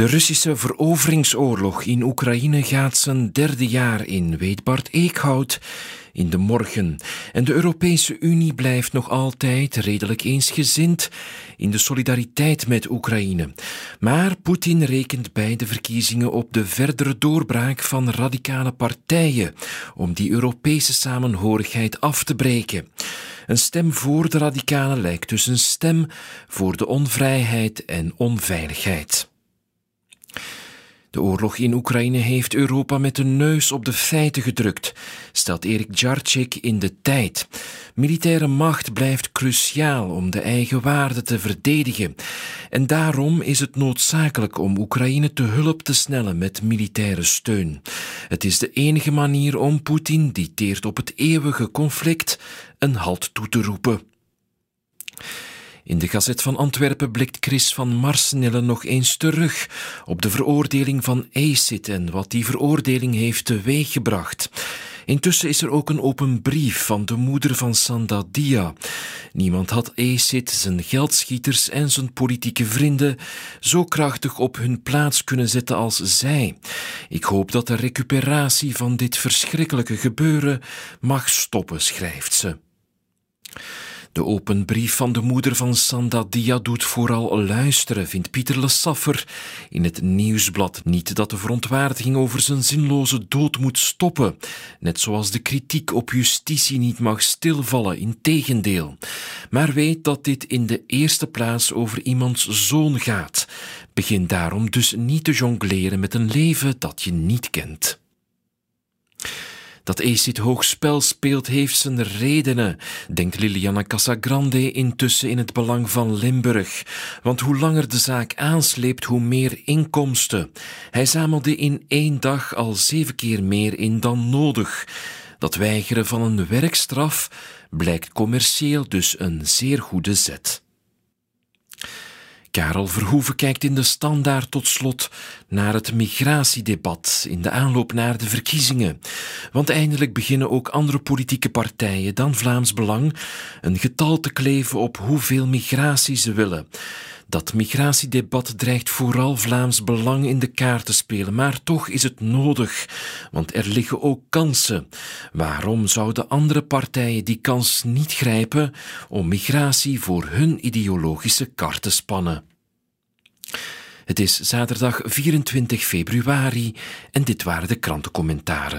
De Russische veroveringsoorlog in Oekraïne gaat zijn derde jaar in, weet Bart Eekhout in de morgen. En de Europese Unie blijft nog altijd redelijk eensgezind in de solidariteit met Oekraïne. Maar Poetin rekent bij de verkiezingen op de verdere doorbraak van radicale partijen om die Europese samenhorigheid af te breken. Een stem voor de radicalen lijkt dus een stem voor de onvrijheid en onveiligheid. De oorlog in Oekraïne heeft Europa met de neus op de feiten gedrukt, stelt Erik Djarcik in de tijd. Militaire macht blijft cruciaal om de eigen waarden te verdedigen. En daarom is het noodzakelijk om Oekraïne te hulp te snellen met militaire steun. Het is de enige manier om Poetin, die teert op het eeuwige conflict, een halt toe te roepen. In de Gazet van Antwerpen blikt Chris van Marsnelle nog eens terug op de veroordeling van ACID en wat die veroordeling heeft teweeggebracht. Intussen is er ook een open brief van de moeder van Sandadia. Niemand had ACID, zijn geldschieters en zijn politieke vrienden zo krachtig op hun plaats kunnen zetten als zij. Ik hoop dat de recuperatie van dit verschrikkelijke gebeuren mag stoppen, schrijft ze. De open brief van de moeder van Sandadia doet vooral luisteren, vindt Pieter Le Saffer in het nieuwsblad. Niet dat de verontwaardiging over zijn zinloze dood moet stoppen, net zoals de kritiek op justitie niet mag stilvallen, in tegendeel. Maar weet dat dit in de eerste plaats over iemands zoon gaat. Begin daarom dus niet te jongleren met een leven dat je niet kent. Dat Acid hoog spel speelt, heeft zijn redenen, denkt Liliana Casagrande intussen in het belang van Limburg. Want hoe langer de zaak aansleept, hoe meer inkomsten. Hij zamelde in één dag al zeven keer meer in dan nodig. Dat weigeren van een werkstraf blijkt commercieel dus een zeer goede zet. Karel Verhoeven kijkt in de standaard tot slot naar het migratiedebat in de aanloop naar de verkiezingen. Want eindelijk beginnen ook andere politieke partijen dan Vlaams Belang een getal te kleven op hoeveel migratie ze willen. Dat migratiedebat dreigt vooral Vlaams Belang in de kaart te spelen, maar toch is het nodig, want er liggen ook kansen. Waarom zouden andere partijen die kans niet grijpen om migratie voor hun ideologische kar te spannen? Het is zaterdag 24 februari en dit waren de krantencommentaren.